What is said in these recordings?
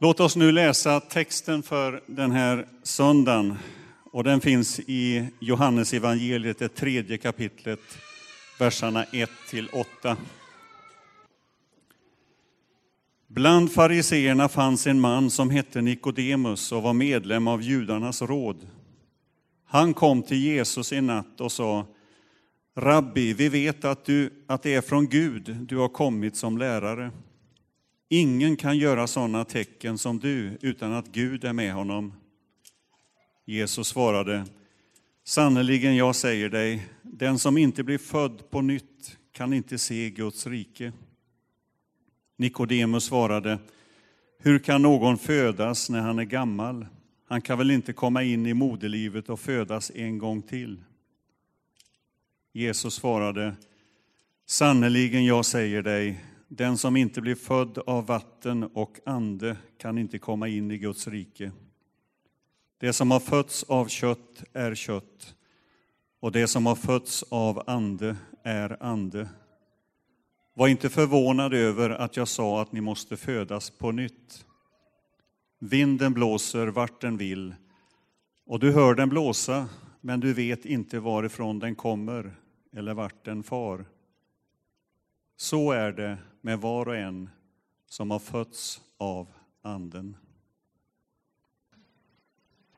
Låt oss nu läsa texten för den här söndagen. Och den finns i Johannes evangeliet, det tredje kapitlet, verserna 1 till 8. Bland fariseerna fanns en man som hette Nikodemus och var medlem av judarnas råd. Han kom till Jesus en natt och sa Rabbi, vi vet att, du, att det är från Gud du har kommit som lärare. Ingen kan göra sådana tecken som du utan att Gud är med honom. Jesus svarade, sannerligen jag säger dig, den som inte blir född på nytt kan inte se Guds rike. Nikodemus svarade, hur kan någon födas när han är gammal? Han kan väl inte komma in i moderlivet och födas en gång till? Jesus svarade, sannerligen jag säger dig, den som inte blir född av vatten och ande kan inte komma in i Guds rike. Det som har fötts av kött är kött, och det som har fötts av ande är ande. Var inte förvånad över att jag sa att ni måste födas på nytt. Vinden blåser vart den vill, och du hör den blåsa, men du vet inte varifrån den kommer eller vart den far. Så är det med var och en som har fötts av Anden.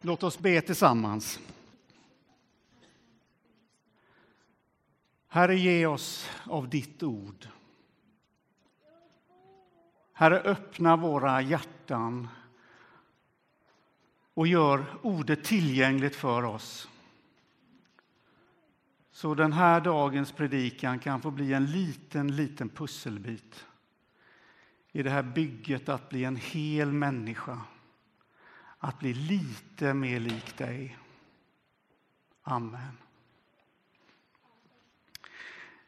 Låt oss be tillsammans. Herre, ge oss av ditt ord. Herre, öppna våra hjärtan och gör ordet tillgängligt för oss. Så den här dagens predikan kan få bli en liten, liten pusselbit i det här bygget att bli en hel människa, att bli lite mer lik dig. Amen.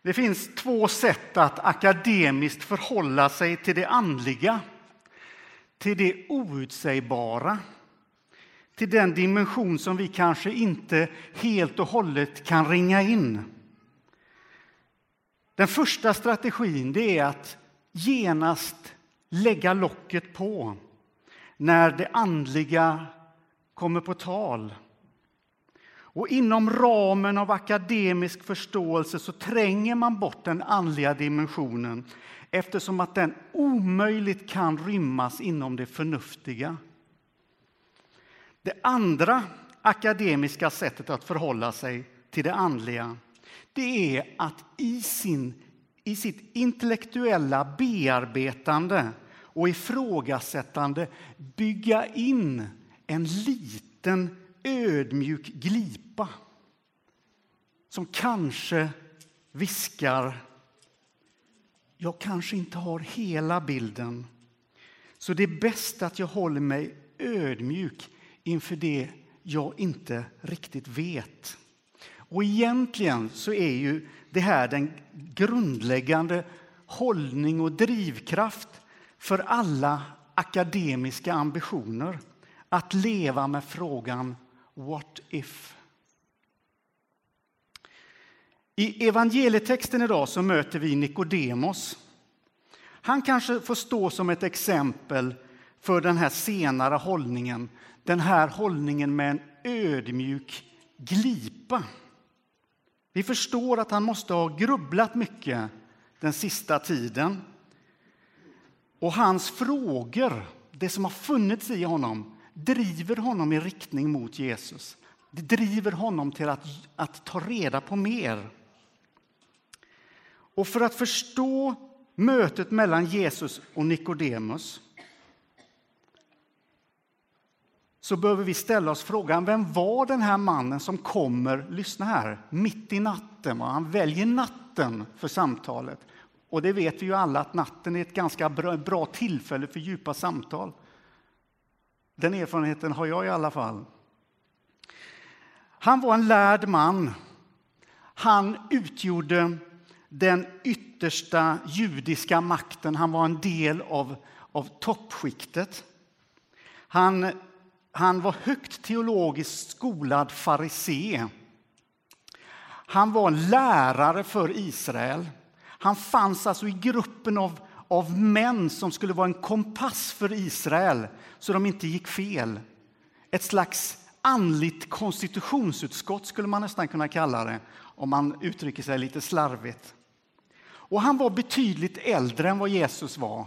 Det finns två sätt att akademiskt förhålla sig till det andliga, till det outsägbara till den dimension som vi kanske inte helt och hållet kan ringa in. Den första strategin det är att genast lägga locket på när det andliga kommer på tal. Och inom ramen av akademisk förståelse så tränger man bort den andliga dimensionen eftersom att den omöjligt kan rymmas inom det förnuftiga. Det andra akademiska sättet att förhålla sig till det andliga det är att i, sin, i sitt intellektuella bearbetande och ifrågasättande bygga in en liten ödmjuk glipa som kanske viskar jag kanske inte har hela bilden, så det är bäst att jag håller mig ödmjuk inför det jag inte riktigt vet. Och egentligen så är ju det här den grundläggande hållning och drivkraft för alla akademiska ambitioner. Att leva med frågan What if? I evangelietexten idag så möter vi Nikodemos. Han kanske får stå som ett exempel för den här senare hållningen den här hållningen med en ödmjuk glipa. Vi förstår att han måste ha grubblat mycket den sista tiden. Och hans frågor, det som har funnits i honom, driver honom i riktning mot Jesus. Det driver honom till att, att ta reda på mer. Och för att förstå mötet mellan Jesus och Nikodemus så behöver vi ställa oss frågan vem var den här mannen som kommer, lyssna här, mitt i natten. Han väljer natten för samtalet. Och det vet vi ju alla att natten är ett ganska bra, bra tillfälle för djupa samtal. Den erfarenheten har jag i alla fall. Han var en lärd man. Han utgjorde den yttersta judiska makten. Han var en del av, av toppskiktet. Han han var högt teologiskt skolad farisé. Han var lärare för Israel. Han fanns alltså i gruppen av, av män som skulle vara en kompass för Israel så de inte gick fel. Ett slags andligt konstitutionsutskott skulle man nästan kunna kalla det om man uttrycker sig lite slarvigt. Och han var betydligt äldre än vad Jesus var.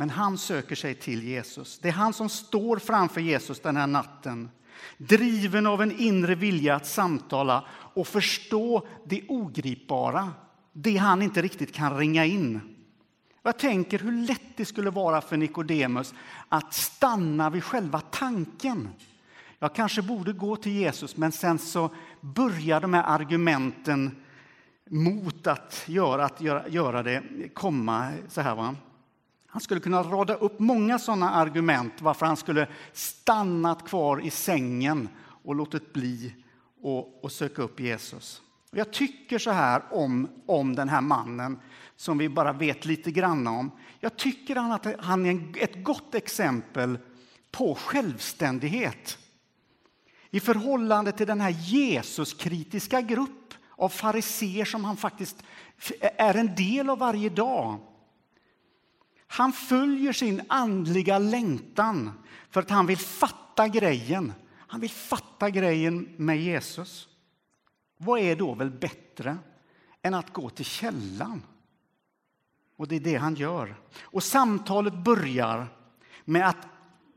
Men han söker sig till Jesus. Det är han som står framför Jesus den här natten. Driven av en inre vilja att samtala och förstå det ogripbara. Det han inte riktigt kan ringa in. Jag tänker hur lätt det skulle vara för Nikodemus att stanna vid själva tanken. Jag kanske borde gå till Jesus, men sen så börjar de här argumenten mot att göra, att göra, göra det komma så här. Va? Han skulle kunna rada upp många sådana argument varför han skulle stannat kvar i sängen och låtit bli och, och söka upp Jesus. Jag tycker så här om, om den här mannen som vi bara vet lite grann om. Jag tycker att han är ett gott exempel på självständighet i förhållande till den här Jesuskritiska grupp av fariser som han faktiskt är en del av varje dag. Han följer sin andliga längtan för att han vill fatta grejen. Han vill fatta grejen med Jesus. Vad är då väl bättre än att gå till källan? Och det är det han gör. Och samtalet börjar med att,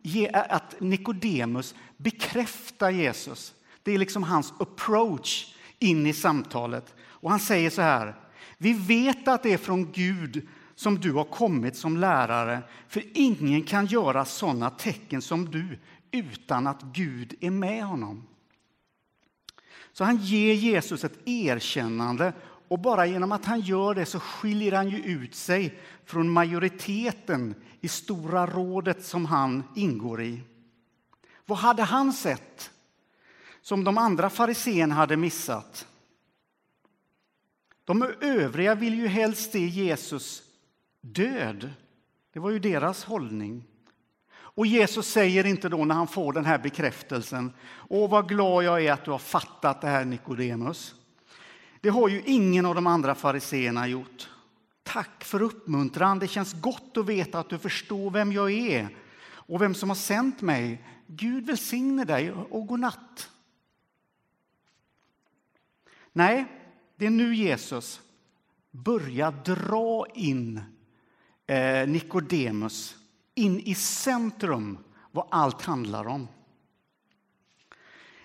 ge, att Nikodemus bekräftar Jesus. Det är liksom hans approach in i samtalet. Och han säger så här. Vi vet att det är från Gud som du har kommit som lärare, för ingen kan göra sådana tecken som du utan att Gud är med honom. Så han ger Jesus ett erkännande och bara genom att han gör det så skiljer han ju ut sig från majoriteten i Stora rådet som han ingår i. Vad hade han sett som de andra fariseerna hade missat? De övriga vill ju helst se Jesus död. Det var ju deras hållning. Och Jesus säger inte då när han får den här bekräftelsen, Åh, vad glad jag är att du har fattat det här Nikodemus. Det har ju ingen av de andra fariseerna gjort. Tack för uppmuntran. Det känns gott att veta att du förstår vem jag är och vem som har sänt mig. Gud välsigne dig och god natt. Nej, det är nu Jesus börjar dra in eh, Nikodemus in i centrum vad allt handlar om.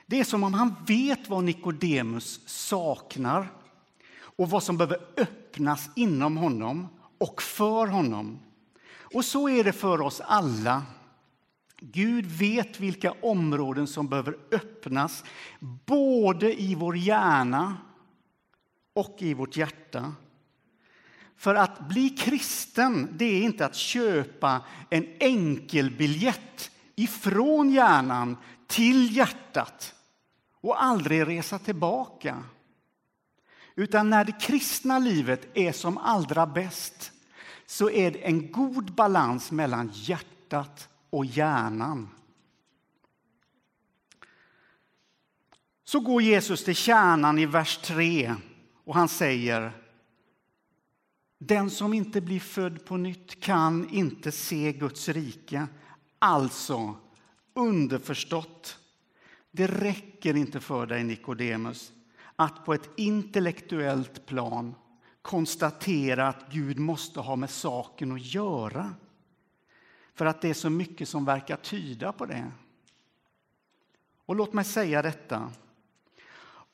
Det är som om han vet vad Nikodemus saknar och vad som behöver öppnas inom honom och för honom. Och så är det för oss alla. Gud vet vilka områden som behöver öppnas både i vår hjärna och i vårt hjärta. För att bli kristen, det är inte att köpa en enkelbiljett ifrån hjärnan till hjärtat och aldrig resa tillbaka. Utan när det kristna livet är som allra bäst så är det en god balans mellan hjärtat och hjärnan. Så går Jesus till kärnan i vers 3 och han säger den som inte blir född på nytt kan inte se Guds rike. Alltså, underförstått, det räcker inte för dig, Nikodemus, att på ett intellektuellt plan konstatera att Gud måste ha med saken att göra. För att det är så mycket som verkar tyda på det. Och låt mig säga detta.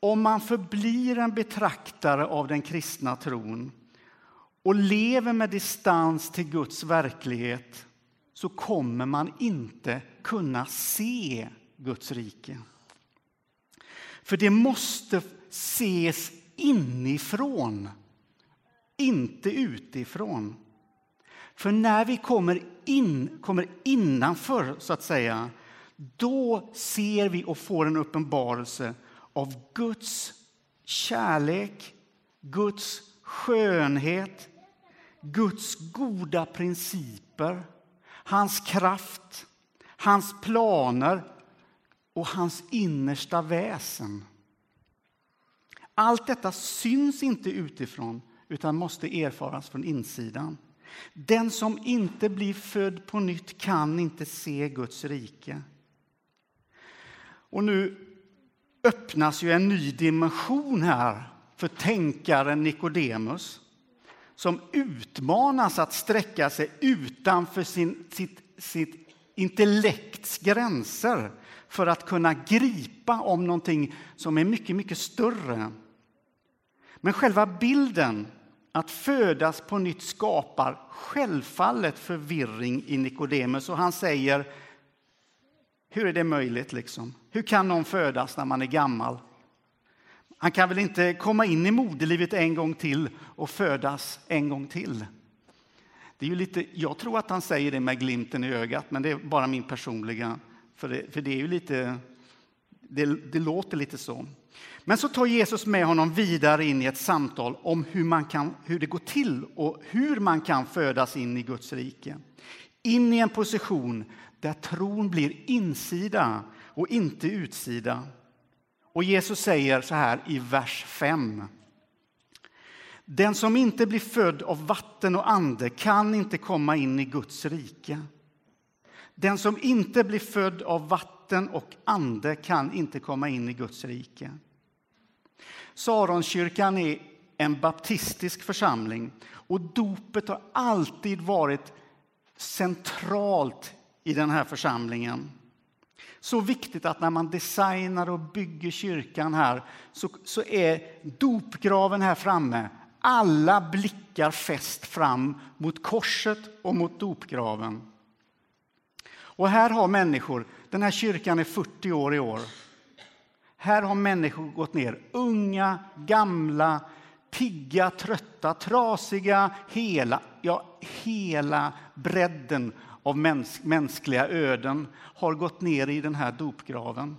Om man förblir en betraktare av den kristna tron och lever med distans till Guds verklighet så kommer man inte kunna se Guds rike. För det måste ses inifrån, inte utifrån. För när vi kommer, in, kommer innanför, så att säga då ser vi och får en uppenbarelse av Guds kärlek, Guds skönhet, Guds goda principer, hans kraft, hans planer och hans innersta väsen. Allt detta syns inte utifrån utan måste erfaras från insidan. Den som inte blir född på nytt kan inte se Guds rike. Och nu öppnas ju en ny dimension här för tänkaren Nikodemus som utmanas att sträcka sig utanför sin, sitt, sitt intellekts gränser för att kunna gripa om någonting som är mycket, mycket större. Men själva bilden att födas på nytt skapar självfallet förvirring i Nikodemus och han säger hur är det möjligt? liksom? Hur kan någon födas när man är gammal? Han kan väl inte komma in i moderlivet en gång till och födas en gång till? Det är ju lite, jag tror att han säger det med glimten i ögat, men det är bara min personliga... För det, för det är ju lite... Det, det låter lite så. Men så tar Jesus med honom vidare in i ett samtal om hur, man kan, hur det går till och hur man kan födas in i Guds rike. In i en position där tron blir insida och inte utsida. Och Jesus säger så här i vers 5. Den som inte blir född av vatten och ande kan inte komma in i Guds rike. Den som inte blir född av vatten och ande kan inte komma in i Guds rike. Saronkyrkan är en baptistisk församling och dopet har alltid varit centralt i den här församlingen. Så viktigt att när man designar och bygger kyrkan här så, så är dopgraven här framme. Alla blickar fäst fram mot korset och mot dopgraven. Och här har människor, den här kyrkan är 40 år i år. Här har människor gått ner, unga, gamla, pigga, trötta, trasiga, hela, ja, hela bredden av mäns mänskliga öden har gått ner i den här dopgraven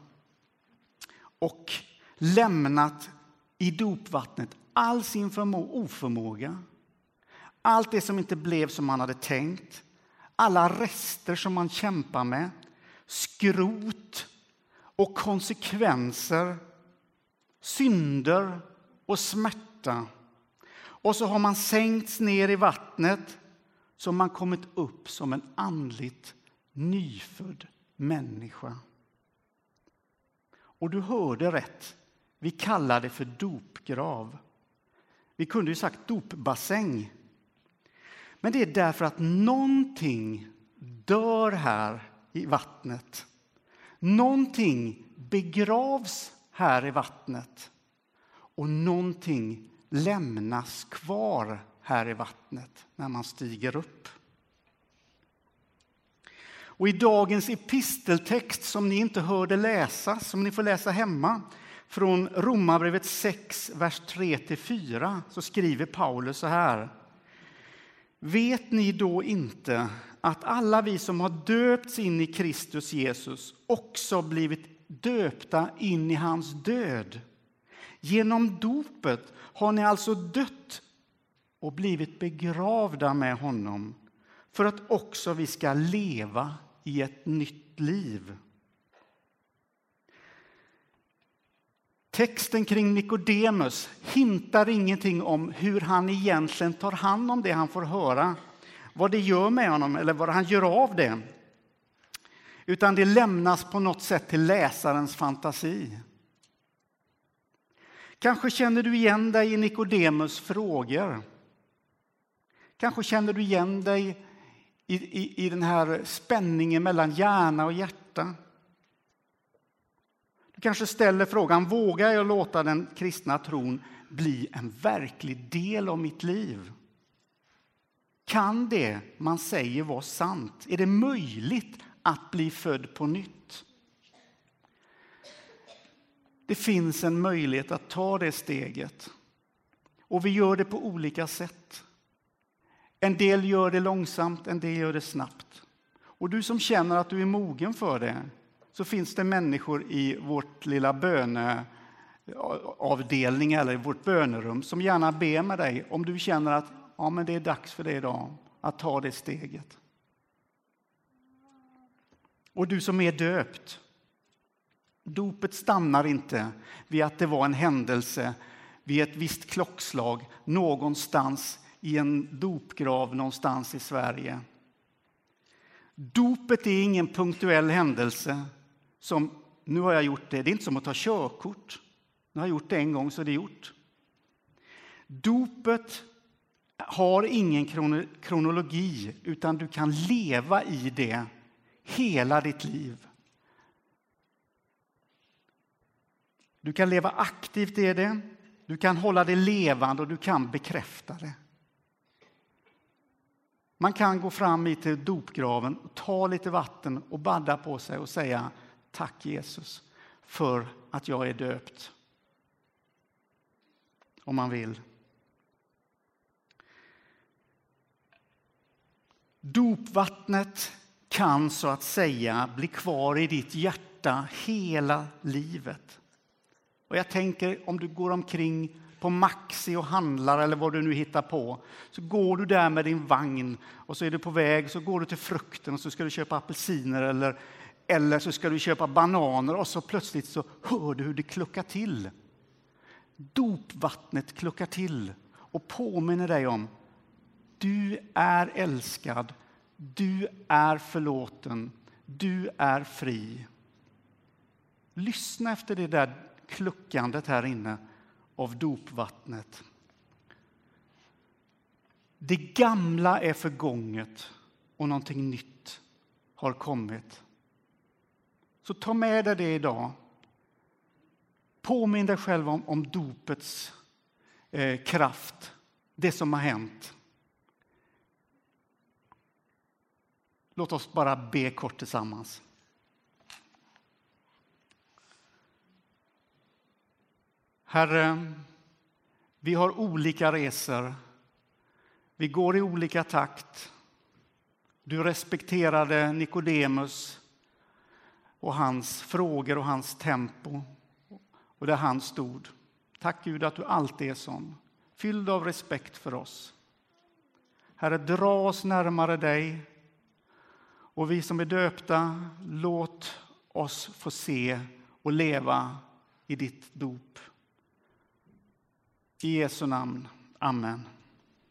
och lämnat i dopvattnet all sin oförmåga, allt det som inte blev som man hade tänkt, alla rester som man kämpar med, skrot och konsekvenser, synder och smärta. Och så har man sänkts ner i vattnet så har man kommit upp som en andligt nyfödd människa. Och du hörde rätt. Vi kallar det för dopgrav. Vi kunde ju sagt dopbassäng. Men det är därför att någonting dör här i vattnet. Någonting begravs här i vattnet och någonting lämnas kvar här i vattnet när man stiger upp. Och I dagens episteltext, som ni inte hörde läsa, som ni får läsa hemma från Romarbrevet 6, vers 3-4, så skriver Paulus så här. Vet ni då inte att alla vi som har döpts in i Kristus Jesus också blivit döpta in i hans död? Genom dopet har ni alltså dött och blivit begravda med honom för att också vi ska leva i ett nytt liv. Texten kring Nikodemus hintar ingenting om hur han egentligen tar hand om det han får höra, vad det gör med honom eller vad han gör av det. Utan det lämnas på något sätt till läsarens fantasi. Kanske känner du igen dig i Nikodemus frågor. Kanske känner du igen dig i, i, i den här spänningen mellan hjärna och hjärta. Du kanske ställer frågan, vågar jag låta den kristna tron bli en verklig del av mitt liv? Kan det man säger vara sant? Är det möjligt att bli född på nytt? Det finns en möjlighet att ta det steget. Och vi gör det på olika sätt. En del gör det långsamt, en del gör det snabbt. Och du som känner att du är mogen för det, så finns det människor i vårt lilla böneavdelning eller i vårt bönerum som gärna ber med dig om du känner att ja, men det är dags för dig idag att ta det steget. Och du som är döpt, dopet stannar inte vid att det var en händelse vid ett visst klockslag någonstans i en dopgrav någonstans i Sverige. Dopet är ingen punktuell händelse som nu har jag gjort det. Det är inte som att ta körkort. Nu har jag gjort det en gång så är det gjort. Dopet har ingen kronologi utan du kan leva i det hela ditt liv. Du kan leva aktivt i det, du kan hålla det levande och du kan bekräfta det. Man kan gå fram hit till dopgraven, ta lite vatten och badda på sig och säga tack Jesus för att jag är döpt. Om man vill. Dopvattnet kan så att säga bli kvar i ditt hjärta hela livet. Och jag tänker om du går omkring på Maxi och handlar eller vad du nu hittar på. Så går du där med din vagn och så är du på väg, så går du till frukten och så ska du köpa apelsiner eller, eller så ska du köpa bananer och så plötsligt så hör du hur det kluckar till. Dopvattnet kluckar till och påminner dig om du är älskad, du är förlåten, du är fri. Lyssna efter det där kluckandet här inne av dopvattnet. Det gamla är förgånget och någonting nytt har kommit. Så ta med dig det idag. Påminn dig själv om, om dopets eh, kraft, det som har hänt. Låt oss bara be kort tillsammans. Herre, vi har olika resor. Vi går i olika takt. Du respekterade Nikodemus och hans frågor och hans tempo och där han stod. Tack Gud att du alltid är sån, fylld av respekt för oss. Herre, dra oss närmare dig och vi som är döpta, låt oss få se och leva i ditt dop. I Jesu namn. Amen.